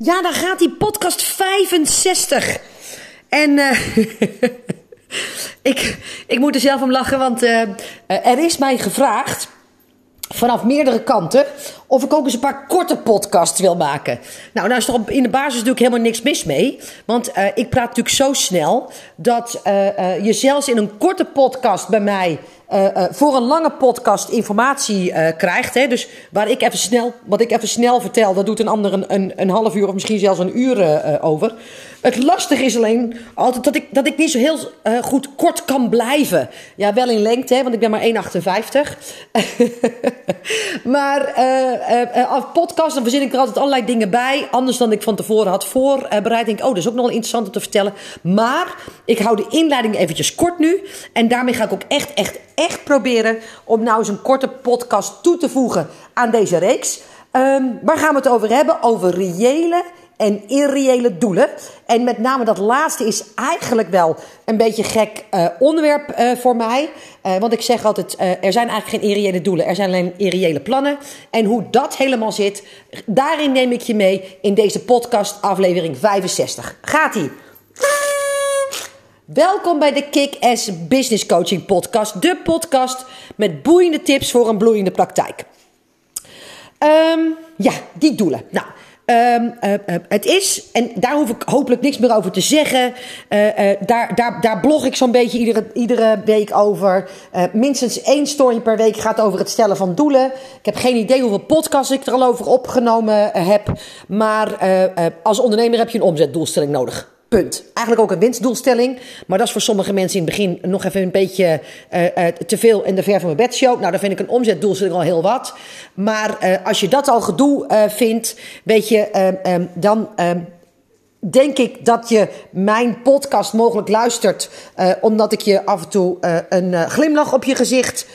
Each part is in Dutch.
Ja, dan gaat die podcast 65. En eh, ik, ik moet er zelf om lachen, want eh, er is mij gevraagd vanaf meerdere kanten of ik ook eens een paar korte podcasts wil maken. Nou, nou is er in de basis natuurlijk helemaal niks mis mee. Want uh, ik praat natuurlijk zo snel dat uh, uh, je zelfs in een korte podcast bij mij voor een lange podcast informatie krijgt. Hè? Dus waar ik even snel, wat ik even snel vertel, dat doet een ander een, een, een half uur of misschien zelfs een uur over. Het lastige is alleen altijd dat ik, dat ik niet zo heel uh, goed kort kan blijven. Ja, wel in lengte, hè, want ik ben maar 1,58. maar uh, podcast, dan verzin ik er altijd allerlei dingen bij. Anders dan ik van tevoren had voorbereid. Denk oh, dat is ook nog wel interessant om te vertellen. Maar ik hou de inleiding eventjes kort nu. En daarmee ga ik ook echt, echt, echt proberen om nou eens een korte podcast toe te voegen aan deze reeks. Um, waar gaan we het over hebben? Over reële en irreële doelen. En met name dat laatste is eigenlijk wel een beetje gek uh, onderwerp uh, voor mij. Uh, want ik zeg altijd, er zijn eigenlijk geen irreële doelen. Er zijn alleen irreële plannen. En hoe dat helemaal zit, daarin neem ik je mee in deze podcast aflevering 65. Gaat-ie! Welkom bij de Kick-Ass Business Coaching Podcast. De podcast met boeiende tips voor een bloeiende praktijk. Um, ja, die doelen. Nou, Um, uh, uh, het is, en daar hoef ik hopelijk niks meer over te zeggen. Uh, daar, daar, daar blog ik zo'n beetje iedere, iedere week over. minstens één story per week gaat over het stellen van doelen. Ik heb geen idee hoeveel podcasts ik er al over opgenomen heb. Maar als ondernemer heb je een omzetdoelstelling nodig. Punt. Eigenlijk ook een winstdoelstelling. Maar dat is voor sommige mensen in het begin nog even een beetje uh, uh, te veel in de ver van mijn bedshow. Nou, dan vind ik een omzetdoelstelling al heel wat. Maar uh, als je dat al gedoe vindt, weet je, dan denk ik dat je mijn podcast mogelijk luistert. Uh, omdat ik je af en toe uh, een uh, glimlach op je gezicht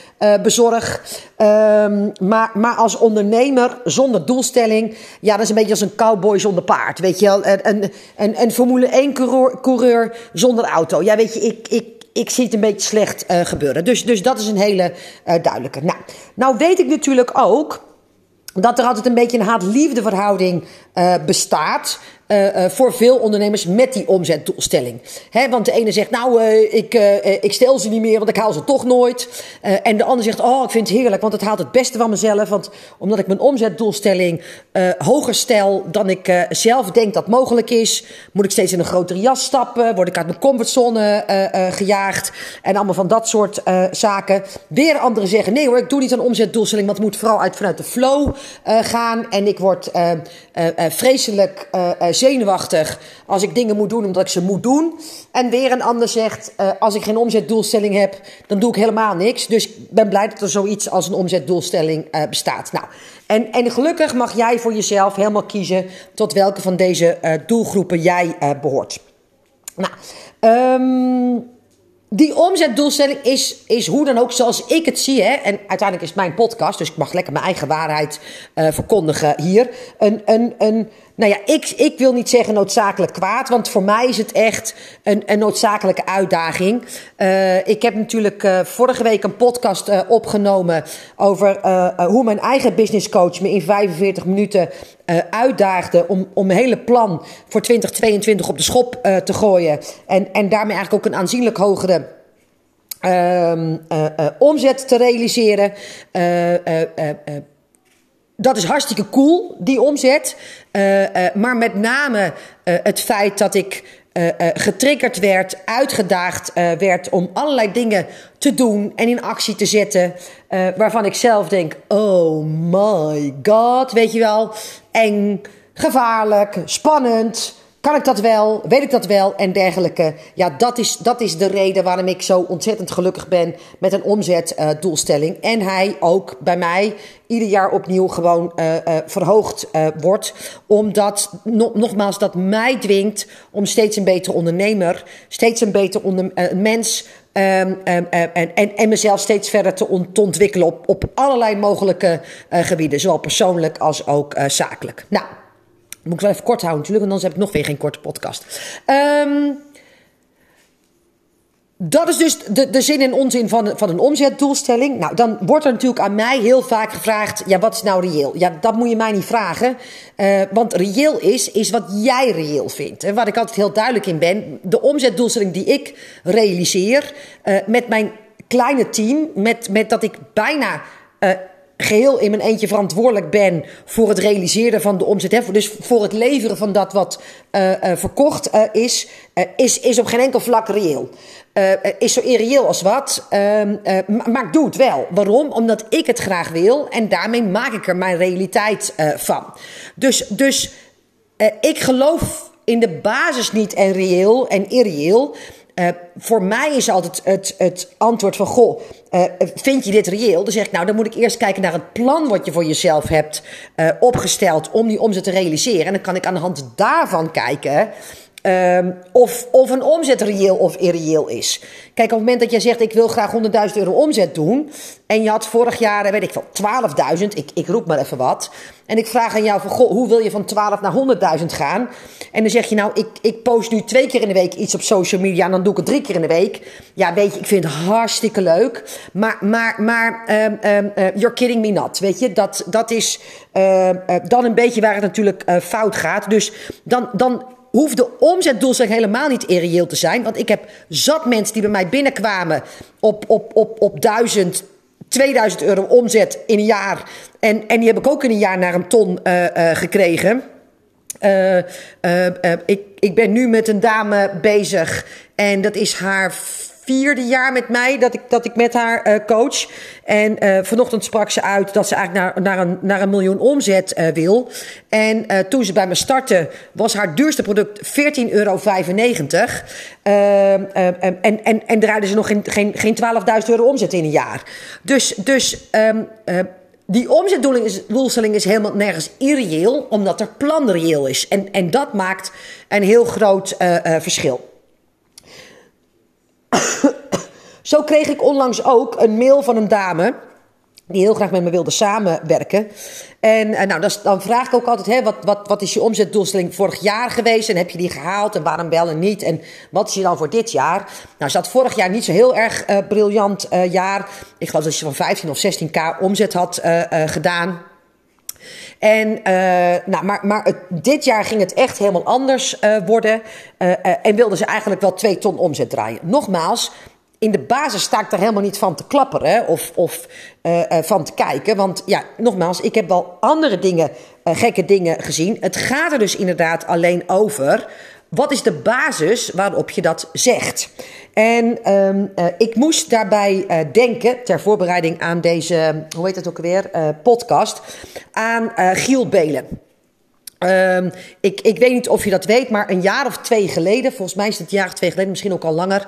bezorg. Um, maar, maar als ondernemer zonder doelstelling. Ja, dat is een beetje als een cowboy zonder paard. Weet je wel? Een, een, een Formule 1 coureur, coureur zonder auto. Ja, weet je, ik. ik ik zie het een beetje slecht gebeuren. Dus, dus dat is een hele duidelijke. Nou, nou weet ik natuurlijk ook dat er altijd een beetje een haat-liefde verhouding bestaat. Uh, uh, voor veel ondernemers met die omzetdoelstelling. Want de ene zegt, nou, uh, ik, ik stel ze niet meer, want ik haal ze toch nooit. en de ander zegt, oh, ik vind het heerlijk, want het haalt het beste van mezelf. Want omdat ik mijn omzetdoelstelling hoger stel dan ik zelf denk dat mogelijk is, moet ik steeds in een grotere jas stappen, word ik uit mijn comfortzone gejaagd. En allemaal van dat soort zaken. Weer anderen zeggen, nee hoor, ik doe niet een omzetdoelstelling, want het moet vooral uit vanuit de flow gaan. En ik word vreselijk zenuwachtig als ik dingen moet doen omdat ik ze moet doen. En weer een ander zegt, uh, als ik geen omzetdoelstelling heb, dan doe ik helemaal niks. Dus ik ben blij dat er zoiets als een omzetdoelstelling uh, bestaat. Nou, en, en gelukkig mag jij voor jezelf helemaal kiezen tot welke van deze uh, doelgroepen jij behoort. Nou, um, die omzetdoelstelling is, is hoe dan ook zoals ik het zie. Hè? En uiteindelijk is het mijn podcast, dus ik mag lekker mijn eigen waarheid verkondigen hier. Een, een, een, nou ja, ik, ik wil niet zeggen noodzakelijk kwaad, want voor mij is het echt een, een noodzakelijke uitdaging. Uh, ik heb natuurlijk uh, vorige week een podcast uh, opgenomen over hoe mijn eigen business coach me in 45 minuten uitdaagde om, om mijn hele plan voor 2022 op de schop te gooien. En, en daarmee eigenlijk ook een aanzienlijk hogere. Uh, omzet te realiseren. Dat is hartstikke cool, die omzet. maar met name het feit dat ik getriggerd werd, uitgedaagd werd om allerlei dingen te doen en in actie te zetten. waarvan ik zelf denk: oh my god, weet je wel, eng, gevaarlijk, spannend. Kan ik dat wel? Weet ik dat wel? En dergelijke. Ja, dat is, dat is de reden waarom ik zo ontzettend gelukkig ben met een omzetdoelstelling. Uh, en hij ook bij mij ieder jaar opnieuw gewoon uh, uh, verhoogd wordt. Omdat, no nogmaals, dat mij dwingt om steeds een betere ondernemer, steeds een beter onder, mens. Um, um, en, en, en mezelf steeds verder te, on, te ontwikkelen op, op allerlei mogelijke gebieden, zowel persoonlijk als ook zakelijk. Nou. Moet ik wel even kort houden natuurlijk, want anders heb ik nog weer geen korte podcast. Um, dat is dus de, de zin en onzin van, van een omzetdoelstelling. Nou, dan wordt er natuurlijk aan mij heel vaak gevraagd: ja, wat is nou reëel? Ja, dat moet je mij niet vragen. Uh, want reëel is, is wat jij reëel vindt. En waar ik altijd heel duidelijk in ben: de omzetdoelstelling die ik realiseer uh, met mijn kleine team, met, met dat ik bijna. Uh, geheel in mijn eentje verantwoordelijk ben voor het realiseren van de omzet. Hè, dus voor het leveren van dat wat uh, uh, verkocht uh, is, is, is op geen enkel vlak reëel. is zo irreëel als wat, ehm, maar ik doe het wel. Waarom? Omdat ik het graag wil en daarmee maak ik er mijn realiteit van. Dus, dus ik geloof in de basis niet en reëel en irreëel. Uh, voor mij is altijd het, het antwoord van: Goh, uh, vind je dit reëel? Dan zeg ik: Nou, dan moet ik eerst kijken naar het plan wat je voor jezelf hebt uh, opgesteld om die omzet te realiseren. En dan kan ik aan de hand daarvan kijken Um, of, of een omzet reëel of irreëel is. Kijk, op het moment dat jij zegt: Ik wil graag 100.000 euro omzet doen. En je had vorig jaar, weet ik veel, 12.000. Ik, ik roep maar even wat. En ik vraag aan jou: van, goh, Hoe wil je van 12 naar 100.000 gaan? En dan zeg je: Nou, ik, ik post nu twee keer in de week iets op social media. En dan doe ik het drie keer in de week. Ja, weet je, ik vind het hartstikke leuk. Maar, maar, maar um, you're kidding me not. Weet je, dat, dat is uh, dan een beetje waar het natuurlijk uh, fout gaat. Dus dan. dan hoeft de omzetdoelstelling helemaal niet irreëel te zijn. Want ik heb zat mensen die bij mij binnenkwamen op, op, op, op 1000, 2000 euro omzet in een jaar. En, en die heb ik ook in een jaar naar een ton uh, uh, gekregen. Uh, ik, ik ben nu met een dame bezig en dat is haar vierde jaar met mij dat ik, dat ik met haar uh, coach. En uh, vanochtend sprak ze uit dat ze eigenlijk naar, naar, een, naar een miljoen omzet uh, wil. En toen ze bij me startte, was haar duurste product 14,95 euro. en, en, en draaide ze nog geen, geen, geen 12.000 euro omzet in een jaar. Dus, dus die omzetdoelstelling is helemaal nergens irreëel, omdat er plan reëel is. En, en dat maakt een heel groot verschil. Zo kreeg ik onlangs ook een mail van een dame die heel graag met me wilde samenwerken. En, nou, dan vraag ik ook altijd, hè, wat, wat, wat is je omzetdoelstelling vorig jaar geweest? En heb je die gehaald? En waarom wel en niet? En wat is je dan voor dit jaar? Nou, ze had vorig jaar niet zo heel erg uh, briljant uh, jaar. Ik geloof dat ze van 15 of 16k omzet had uh, gedaan. En, uh, nou, maar, maar dit jaar ging het echt helemaal anders uh, worden. Uh, en wilden ze eigenlijk wel twee ton omzet draaien. Nogmaals, in de basis sta ik daar helemaal niet van te klapperen of, of van te kijken. Want ja, nogmaals, ik heb wel andere dingen, gekke dingen gezien. Het gaat er dus inderdaad alleen over wat is de basis waarop je dat zegt? En um, uh, ik moest daarbij uh, denken, ter voorbereiding aan deze, hoe heet het ook alweer, uh, podcast, aan Giel Belen. Um, ik, ik weet niet of je dat weet, maar een jaar of twee geleden, volgens mij is het een jaar of twee geleden, misschien ook al langer.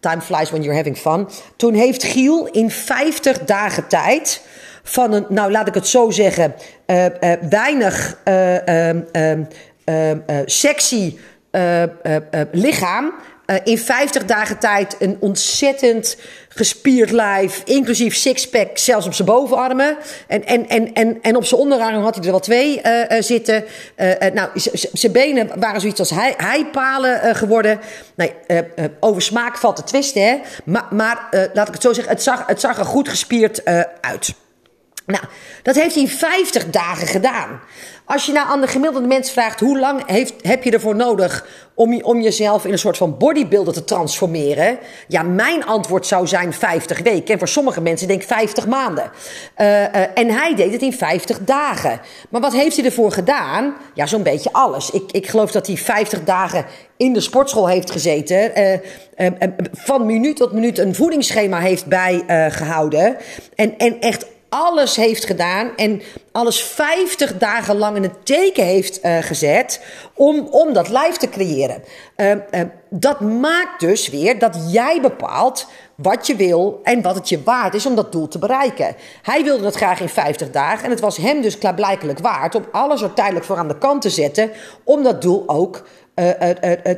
Time flies when you're having fun. Toen heeft Giel in 50 dagen tijd van een, nou laat ik het zo zeggen, weinig ehm, sexy uh, uh, lichaam in 50 dagen tijd een ontzettend gespierd lijf, inclusief sixpack, zelfs op zijn bovenarmen. En, en, en, en, en op zijn onderarmen had hij er wel twee zitten. nou, zijn benen waren zoiets als hij, heipalen geworden. Nee, over smaak valt te twisten, hè. Maar, maar laat ik het zo zeggen, het zag, het zag er goed gespierd uit. Nou, dat heeft hij in 50 dagen gedaan. Als je nou aan de gemiddelde mens vraagt hoe lang heeft, heb je ervoor nodig om, om jezelf in een soort van bodybuilder te transformeren? Ja, mijn antwoord zou zijn 50 weken. En voor sommige mensen denk ik 50 maanden. Uh, uh, en hij deed het in 50 dagen. Maar wat heeft hij ervoor gedaan? Ja, zo'n beetje alles. Ik, ik geloof dat hij 50 dagen in de sportschool heeft gezeten. Uh, van minuut tot minuut een voedingsschema heeft bijgehouden. en, en echt alles heeft gedaan en alles 50 dagen lang in het teken heeft uh, gezet om, om dat lijf te creëren. Uh, uh, dat maakt dus weer dat jij bepaalt wat je wil en wat het je waard is om dat doel te bereiken. Hij wilde dat graag in 50 dagen en het was hem dus klaarblijkelijk waard om alles er tijdelijk voor aan de kant te zetten om dat doel ook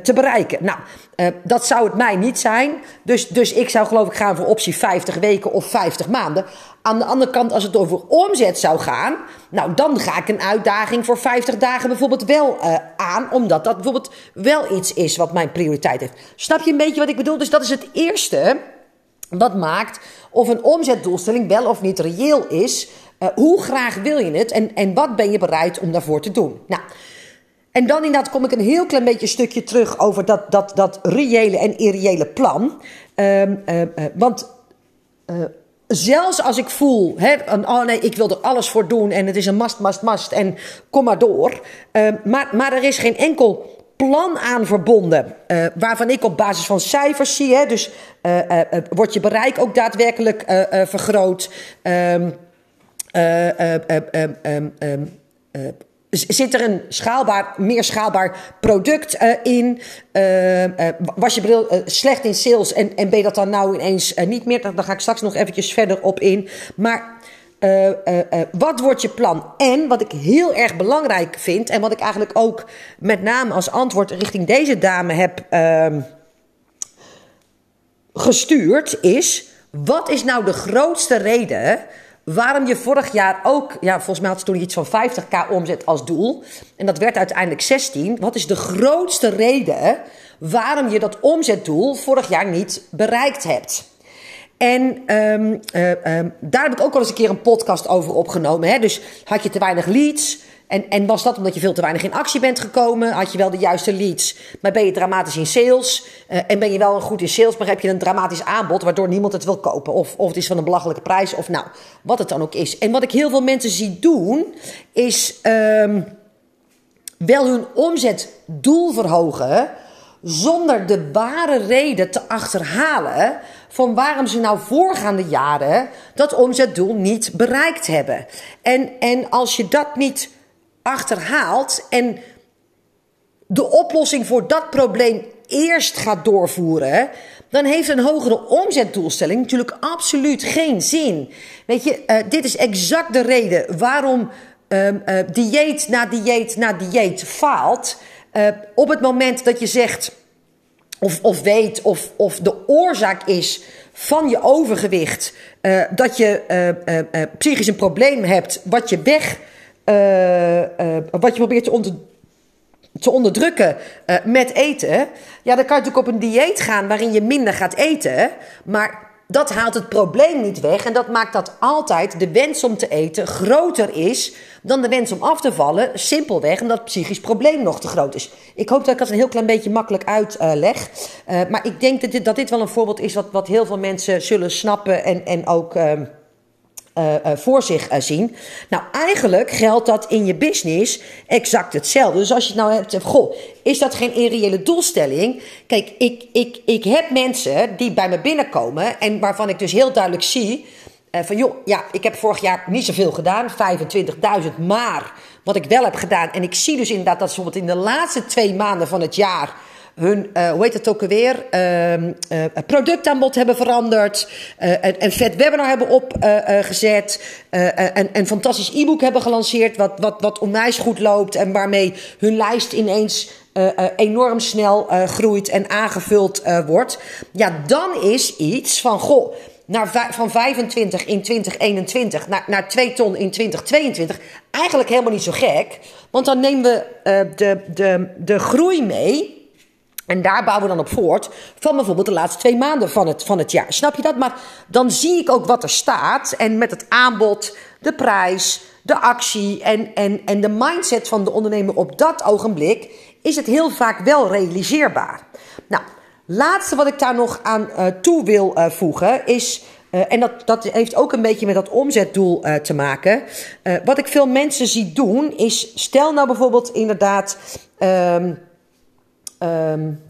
te bereiken. Nou, dat zou het mij niet zijn. Dus, dus ik zou geloof ik gaan voor optie 50 weken of 50 maanden. Aan de andere kant, als het over omzet zou gaan, nou dan ga ik een uitdaging voor 50 dagen bijvoorbeeld wel aan, omdat dat bijvoorbeeld wel iets is wat mijn prioriteit heeft. Snap je een beetje wat ik bedoel? Dus dat is het eerste wat maakt of een omzetdoelstelling wel of niet reëel is. Hoe graag wil je het en, en wat ben je bereid om daarvoor te doen? Nou, en dan inderdaad kom ik een heel klein beetje stukje terug over dat, dat, dat reële en irreële plan. Uh, uh, want zelfs als ik voel, hè, oh nee, ik wil er alles voor doen en het is een mast, mast, mast en kom maar door. maar, maar er is geen enkel plan aan verbonden. Uh, waarvan ik op basis van cijfers zie. Hè, dus wordt je bereik ook daadwerkelijk vergroot. Um, zit er een schaalbaar, meer schaalbaar product in? was je bril slecht in sales en, en ben je dat dan nou ineens niet meer? Daar, ga ik straks nog eventjes verder op in. Maar wat wordt je plan? En wat ik heel erg belangrijk vind, en wat ik eigenlijk ook met name als antwoord richting deze dame heb ehm, gestuurd, is: wat is nou de grootste reden waarom je vorig jaar ook, ja, volgens mij had ze toen iets van 50k omzet als doel, en dat werd uiteindelijk 16. Wat is de grootste reden waarom je dat omzetdoel vorig jaar niet bereikt hebt? En um, uh, um, daar heb ik ook al eens een keer een podcast over opgenomen. Hè? Dus had je te weinig leads? En, en was dat omdat je veel te weinig in actie bent gekomen? Had je wel de juiste leads, maar ben je dramatisch in sales? Uh, en ben je wel goed in sales, maar heb je een dramatisch aanbod waardoor niemand het wil kopen? Of, of het is van een belachelijke prijs, of nou, wat het dan ook is. En wat ik heel veel mensen zie doen, is um, wel hun omzetdoel verhogen zonder de ware reden te achterhalen van waarom ze nou voorgaande jaren dat omzetdoel niet bereikt hebben. En, en als je dat niet achterhaalt en de oplossing voor dat probleem eerst gaat doorvoeren, dan heeft een hogere omzetdoelstelling natuurlijk absoluut geen zin. Weet je, uh, dit is exact de reden waarom uh, uh, dieet na dieet na dieet faalt. Uh, op het moment dat je zegt, of, of weet, of, of de oorzaak is van je overgewicht, dat je psychisch een probleem hebt, wat je weg, wat je probeert te, onder, te onderdrukken met eten, ja, dan kan je natuurlijk op een dieet gaan waarin je minder gaat eten, maar dat haalt het probleem niet weg. En dat maakt dat altijd de wens om te eten groter is dan de wens om af te vallen. Simpelweg omdat het psychisch probleem nog te groot is. Ik hoop dat ik dat een heel klein beetje makkelijk uitleg. Maar ik denk dat dit, dat dit wel een voorbeeld is wat, wat heel veel mensen zullen snappen en, en ook. Uh, uh, uh, voor zich uh, zien. Nou, eigenlijk geldt dat in je business exact hetzelfde. Dus als je het nou hebt, goh, is dat geen irreële doelstelling? Kijk, ik, ik, ik heb mensen die bij me binnenkomen en waarvan ik dus heel duidelijk zie van joh, ja, ik heb vorig jaar niet zoveel gedaan, 25.000, maar wat ik wel heb gedaan en ik zie dus inderdaad dat bijvoorbeeld in de laatste twee maanden van het jaar hun, uh, hoe heet het ook alweer, uh, uh, productaanbod hebben veranderd. een, een vet webinar hebben opgezet. een, een fantastisch e-book hebben gelanceerd wat, wat, wat onwijs goed loopt. En waarmee hun lijst ineens enorm snel groeit en aangevuld wordt. Ja, dan is iets van, goh, naar, van 25 in 2021 naar, naar 2 ton in 2022 eigenlijk helemaal niet zo gek. Want dan nemen we de, de, de groei mee en daar bouwen we dan op voort van bijvoorbeeld de laatste twee maanden van het, van het jaar. Snap je dat? Maar dan zie ik ook wat er staat. En met het aanbod, de prijs, de actie en, en, en de mindset van de ondernemer op dat ogenblik is het heel vaak wel realiseerbaar. Nou, laatste wat ik daar nog aan uh, toe wil uh, voegen is. Uh, en dat, dat heeft ook een beetje met dat omzetdoel te maken. wat ik veel mensen zie doen is. Stel nou bijvoorbeeld inderdaad. Um, Um,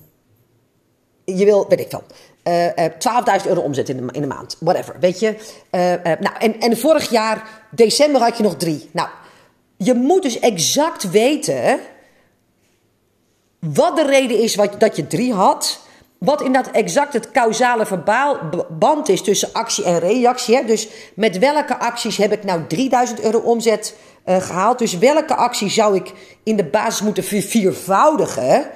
je wil, weet ik veel, uh, uh, 12.000 euro omzet in de, in de maand. Whatever, weet je. Uh, nou, en, en vorig jaar, december, had je nog drie. Nou, je moet dus exact weten wat de reden is wat, dat je drie had. Wat inderdaad exact het causale verband is tussen actie en reactie. Hè? Dus met welke acties heb ik nou 3000 euro omzet uh, gehaald? Dus welke actie zou ik in de basis moeten verviervoudigen?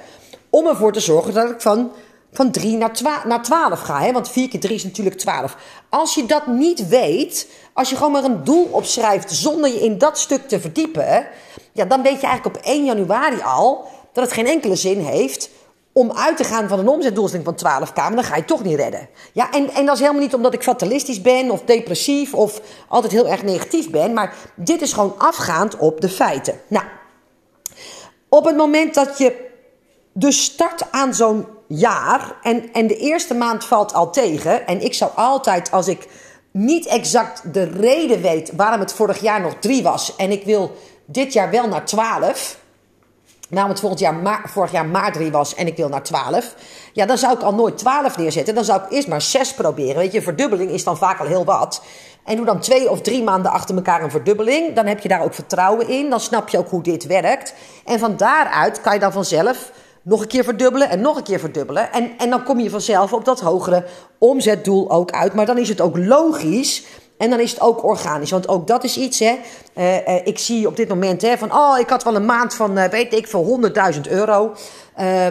Om ervoor te zorgen dat ik van, van 3 naar, 12, naar 12 ga. Hè? Want 4 keer 3 is natuurlijk 12. Als je dat niet weet, als je gewoon maar een doel opschrijft zonder je in dat stuk te verdiepen, ja, dan weet je eigenlijk op 1 januari al dat het geen enkele zin heeft om uit te gaan van een omzetdoelstelling van 12k, maar dan ga je toch niet redden. Ja, en, en dat is helemaal niet omdat ik fatalistisch ben of depressief of altijd heel erg negatief ben, maar dit is gewoon afgaand op de feiten. Nou, op het moment dat je dus start aan zo'n jaar en, en de eerste maand valt al tegen, en ik zou altijd als ik niet exact de reden weet waarom het vorig jaar nog 3 was en ik wil dit jaar wel naar 12 namelijk het jaar ma vorig jaar maart 3 was en ik wil naar 12. Ja, dan zou ik al nooit 12 neerzetten. Dan zou ik eerst maar 6 proberen. Weet je, verdubbeling is dan vaak al heel wat. En doe dan twee of drie maanden achter elkaar een verdubbeling. Dan heb je daar ook vertrouwen in. Dan snap je ook hoe dit werkt. En van daaruit kan je dan vanzelf nog een keer verdubbelen en nog een keer verdubbelen. En, en dan kom je vanzelf op dat hogere omzetdoel ook uit. Maar dan is het ook logisch en dan is het ook organisch. Want ook dat is iets, hè. Uh, uh, ik zie op dit moment hè, van, oh, ik had wel een maand van, uh, weet ik veel, 100.000 euro.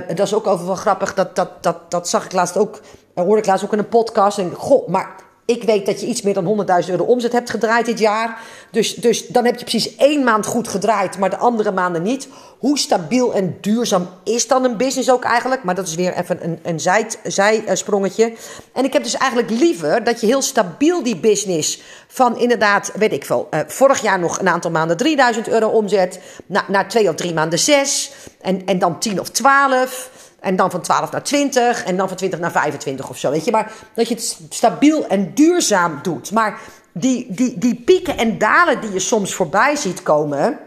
dat is ook over wel grappig. Dat, dat, dat, dat zag ik laatst ook, hoorde ik laatst ook in een podcast. En goh, maar ik weet dat je iets meer dan 100.000 euro omzet hebt gedraaid dit jaar. Dus, dus dan heb je precies één maand goed gedraaid, maar de andere maanden niet. Hoe stabiel en duurzaam is dan een business ook eigenlijk? Maar dat is weer even een, een zij, zijsprongetje. En ik heb dus eigenlijk liever dat je heel stabiel die business van inderdaad, weet ik veel, uh, vorig jaar nog een aantal maanden 3000 euro omzet. Na, na twee of drie maanden zes. En, en dan 10 of 12. En dan van 12 naar 20 en dan van 20 naar 25 of zo. Weet je, maar dat je het stabiel en duurzaam doet. Maar die, die, die pieken en dalen die je soms voorbij ziet komen.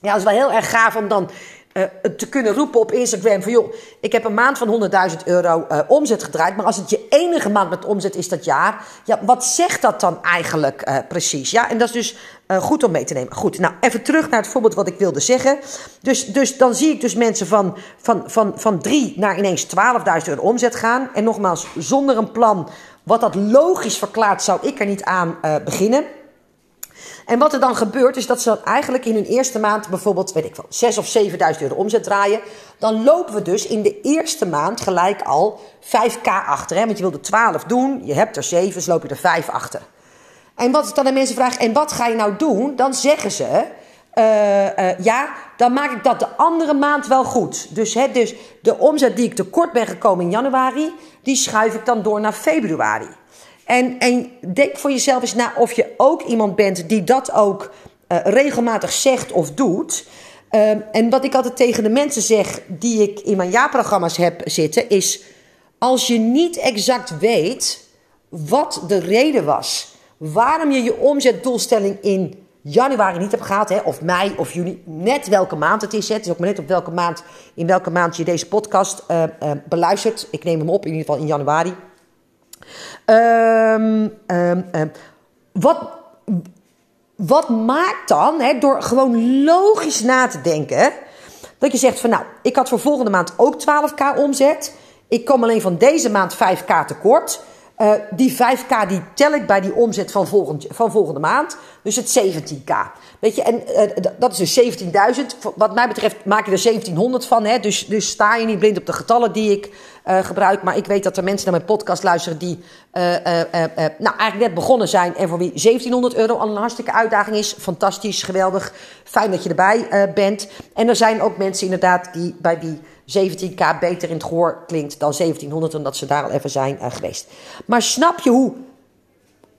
Ja, dat is wel heel erg gaaf om dan uh, te kunnen roepen op Instagram van joh, ik heb een maand van 100.000 euro uh, omzet gedraaid, maar als het je enige maand met omzet is dat jaar, ja, wat zegt dat dan eigenlijk uh, precies? Ja, en dat is dus goed om mee te nemen. Goed, nou even terug naar het voorbeeld wat ik wilde zeggen. Dus, dus dan zie ik dus mensen van, van, van, van 3 naar ineens 12.000 euro omzet gaan. En nogmaals, zonder een plan wat dat logisch verklaart, zou ik er niet aan beginnen. En wat er dan gebeurt, is dat ze dan eigenlijk in hun eerste maand bijvoorbeeld, weet ik wel, 6 of 7.000 euro omzet draaien. Dan lopen we dus in de eerste maand gelijk al 5k achter. Hè? Want je wilde 12 doen, je hebt er 7, dus loop je er 5 achter. En wat ik dan de mensen vraag, en wat ga je nou doen? Dan zeggen ze, uh, uh, ja, dan maak ik dat de andere maand wel goed. Dus, hè, dus de omzet die ik tekort ben gekomen in januari, die schuif ik dan door naar februari. En, en denk voor jezelf eens na of je ook iemand bent die dat ook uh, regelmatig zegt of doet. Uh, en wat ik altijd tegen de mensen zeg die ik in mijn jaarprogramma's heb zitten, is als je niet exact weet wat de reden was waarom je je omzetdoelstelling in januari niet hebt gehaald, hè, of mei of juni, net welke maand het is. Het is ook maar net op welke maand, in welke maand je deze podcast uh, beluistert. Ik neem hem op in ieder geval in januari. Um, um, um, wat, wat maakt dan, door gewoon logisch na te denken, dat je zegt van nou, ik had voor volgende maand ook 12k omzet. Ik kom alleen van deze maand 5k tekort. Uh, die 5k die tel ik bij die omzet van, volgend, van volgende maand. Dus het 17k. Weet je, en uh, dat is dus 17.000. Wat mij betreft maak je er 1700 van. Hè? Dus, dus sta je niet blind op de getallen die ik uh, gebruik. Maar ik weet dat er mensen naar mijn podcast luisteren die nou, eigenlijk net begonnen zijn. En voor wie 1700 euro al een hartstikke uitdaging is. Fantastisch, geweldig. Fijn dat je erbij bent. En er zijn ook mensen inderdaad die, bij wie 17k beter in het gehoor klinkt dan 1700, omdat ze daar al even zijn geweest. Maar snap je hoe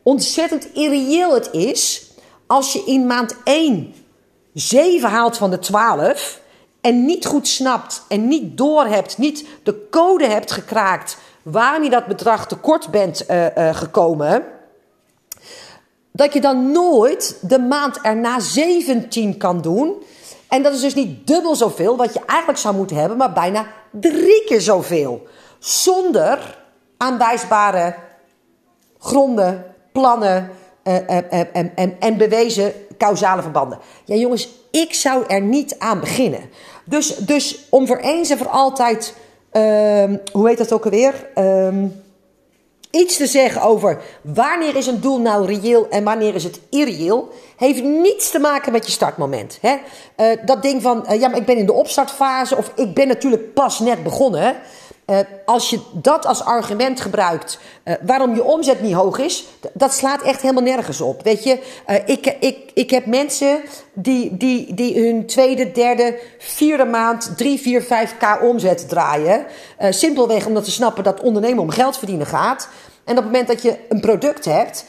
ontzettend irreëel het is als je in maand 1 7 haalt van de 12 en niet goed snapt en niet doorhebt, niet de code hebt gekraakt waarom je dat bedrag tekort bent uh, uh, gekomen, dat je dan nooit de maand erna 17 kan doen en dat is dus niet dubbel zoveel wat je eigenlijk zou moeten hebben, maar bijna drie keer zoveel. Zonder aanwijsbare gronden, plannen en, en, en bewezen causale verbanden. Ja, jongens, ik zou er niet aan beginnen. Dus, dus om voor eens en voor altijd, uh, hoe heet dat ook alweer? iets te zeggen over wanneer is een doel nou reëel en wanneer is het irreëel, heeft niets te maken met je startmoment. Hè? Uh, dat ding van, uh, ja, maar ik ben in de opstartfase of ik ben natuurlijk pas net begonnen. Uh, als je dat als argument gebruikt uh, waarom je omzet niet hoog is, dat slaat echt helemaal nergens op. Weet je, uh, ik, ik, ik heb mensen die, die, die hun tweede, derde, vierde maand 3, 4, 5k omzet draaien. simpelweg omdat ze snappen dat ondernemen om geld verdienen gaat. En op het moment dat je een product hebt,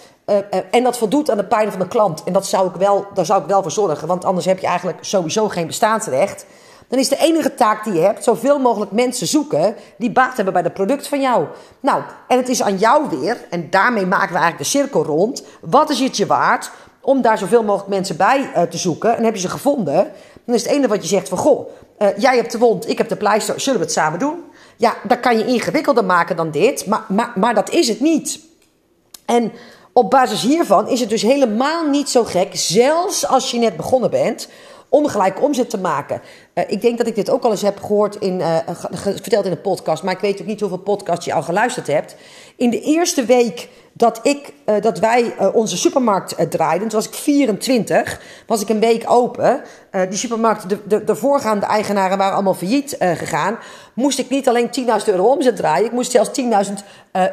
en dat voldoet aan de pijn van de klant. En dat zou ik wel, daar zou ik wel voor zorgen. Want anders heb je eigenlijk sowieso geen bestaansrecht dan is de enige taak die je hebt zoveel mogelijk mensen zoeken die baat hebben bij het product van jou. Nou, en het is aan jou weer, en daarmee maken we eigenlijk de cirkel rond. Wat is het je waard om daar zoveel mogelijk mensen bij uh, te zoeken? En heb je ze gevonden, dan is het enige wat je zegt van goh, uh, jij hebt de wond, ik heb de pleister, zullen we het samen doen? Ja, dat kan je ingewikkelder maken dan dit, maar, maar, maar dat is het niet. En op basis hiervan is het dus helemaal niet zo gek, zelfs als je net begonnen bent, om gelijk omzet te maken. Uh, ik denk dat ik dit ook al eens heb gehoord in, uh, verteld in een podcast, maar ik weet ook niet hoeveel podcasts je al geluisterd hebt. In de eerste week dat, ik, uh, dat wij onze supermarkt draaiden, toen was ik 24, was ik een week open. die supermarkt, de, de, de, voorgaande eigenaren waren allemaal failliet gegaan. Moest ik niet alleen 10.000 euro omzet draaien, ik moest zelfs 10.000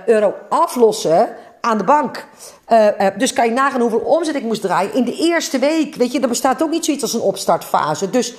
euro aflossen aan de bank. Uh, uh, dus kan je nagaan hoeveel omzet ik moest draaien in de eerste week. Weet je, er bestaat ook niet zoiets als een opstartfase. Dus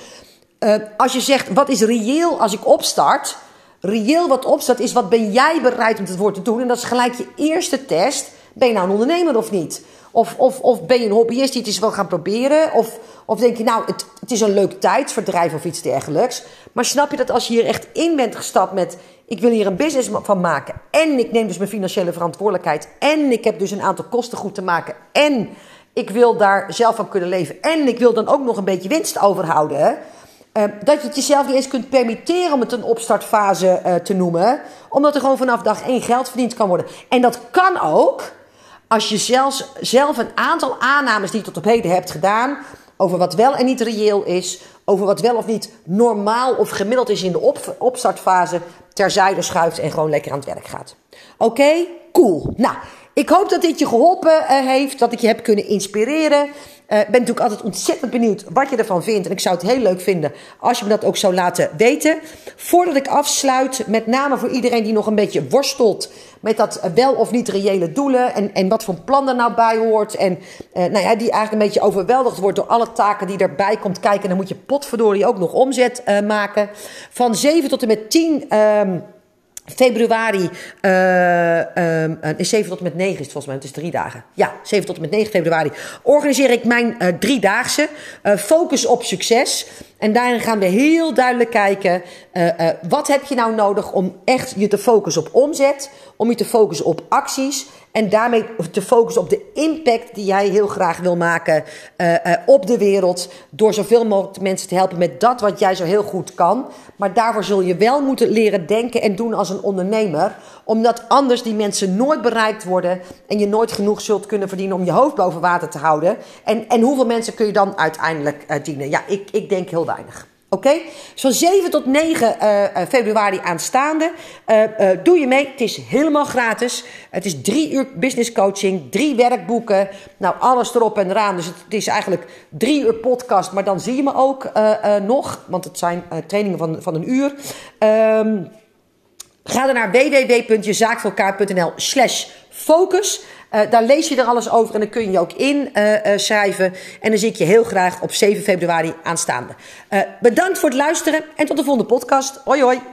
uh, als je zegt, wat is reëel als ik opstart? Reëel wat opstart is, wat ben jij bereid om het woord te doen? En dat is gelijk je eerste test. Ben je nou een ondernemer of niet? Of, of, of ben je een hobbyist die het eens wil gaan proberen? Of, of denk je, nou, het, het is een leuk tijdsverdrijf of iets dergelijks. Maar snap je dat als je hier echt in bent gestapt met... ik wil hier een business van maken... en ik neem dus mijn financiële verantwoordelijkheid... en ik heb dus een aantal kosten goed te maken... en ik wil daar zelf van kunnen leven... en ik wil dan ook nog een beetje winst overhouden... Uh, dat je het jezelf niet eens kunt permitteren om het een opstartfase uh, te noemen. Omdat er gewoon vanaf dag één geld verdiend kan worden. En dat kan ook als je zelfs, zelf een aantal aannames die je tot op heden hebt gedaan. Over wat wel en niet reëel is. over wat wel of niet normaal of gemiddeld is in de op, opstartfase. terzijde schuift en gewoon lekker aan het werk gaat. Oké, cool. Nou. Ik hoop dat dit je geholpen uh, heeft, dat ik je heb kunnen inspireren. Uh, ben natuurlijk altijd ontzettend benieuwd wat je ervan vindt. En ik zou het heel leuk vinden als je me dat ook zou laten weten. Voordat ik afsluit, met name voor iedereen die nog een beetje worstelt met dat wel of niet reële doelen. En, en wat voor plan er nou bij hoort. En uh, nou ja, die eigenlijk een beetje overweldigd wordt door alle taken die erbij komt kijken. En dan moet je potverdorie ook nog omzet uh, maken. Van 7 tot en met 10. Um, Februari, uh, um, 7 tot en met 9 is het volgens mij, het is drie dagen. Ja, 7 tot en met 9 februari organiseer ik mijn uh, driedaagse. Uh, focus op succes. En daarin gaan we heel duidelijk kijken, uh, uh, wat heb je nou nodig om echt je te focussen op omzet, om je te focussen op acties en daarmee te focussen op de impact die jij heel graag wil maken uh, uh, op de wereld. Door zoveel mogelijk mensen te helpen met dat wat jij zo heel goed kan. Maar daarvoor zul je wel moeten leren denken en doen als een ondernemer. Omdat anders die mensen nooit bereikt worden. En je nooit genoeg zult kunnen verdienen om je hoofd boven water te houden. En, en hoeveel mensen kun je dan uiteindelijk uh, dienen? Ja, ik, ik denk heel weinig. Oké? Van 7 tot 9 uh, februari aanstaande. Uh, doe je mee. Het is helemaal gratis. Het is drie uur business coaching, drie werkboeken. Nou, alles erop en eraan. Dus het, is eigenlijk drie uur podcast. Maar dan zie je me ook nog. Want het zijn trainingen van, van een uur. Um, ga dan naar www.jezaakvoorelkaar.nl slash focus. Uh, daar lees je er alles over en dan kun je ook inschrijven. Uh, uh, en dan zie ik je heel graag op 7 februari aanstaande. bedankt voor het luisteren en tot de volgende podcast. Hoi hoi.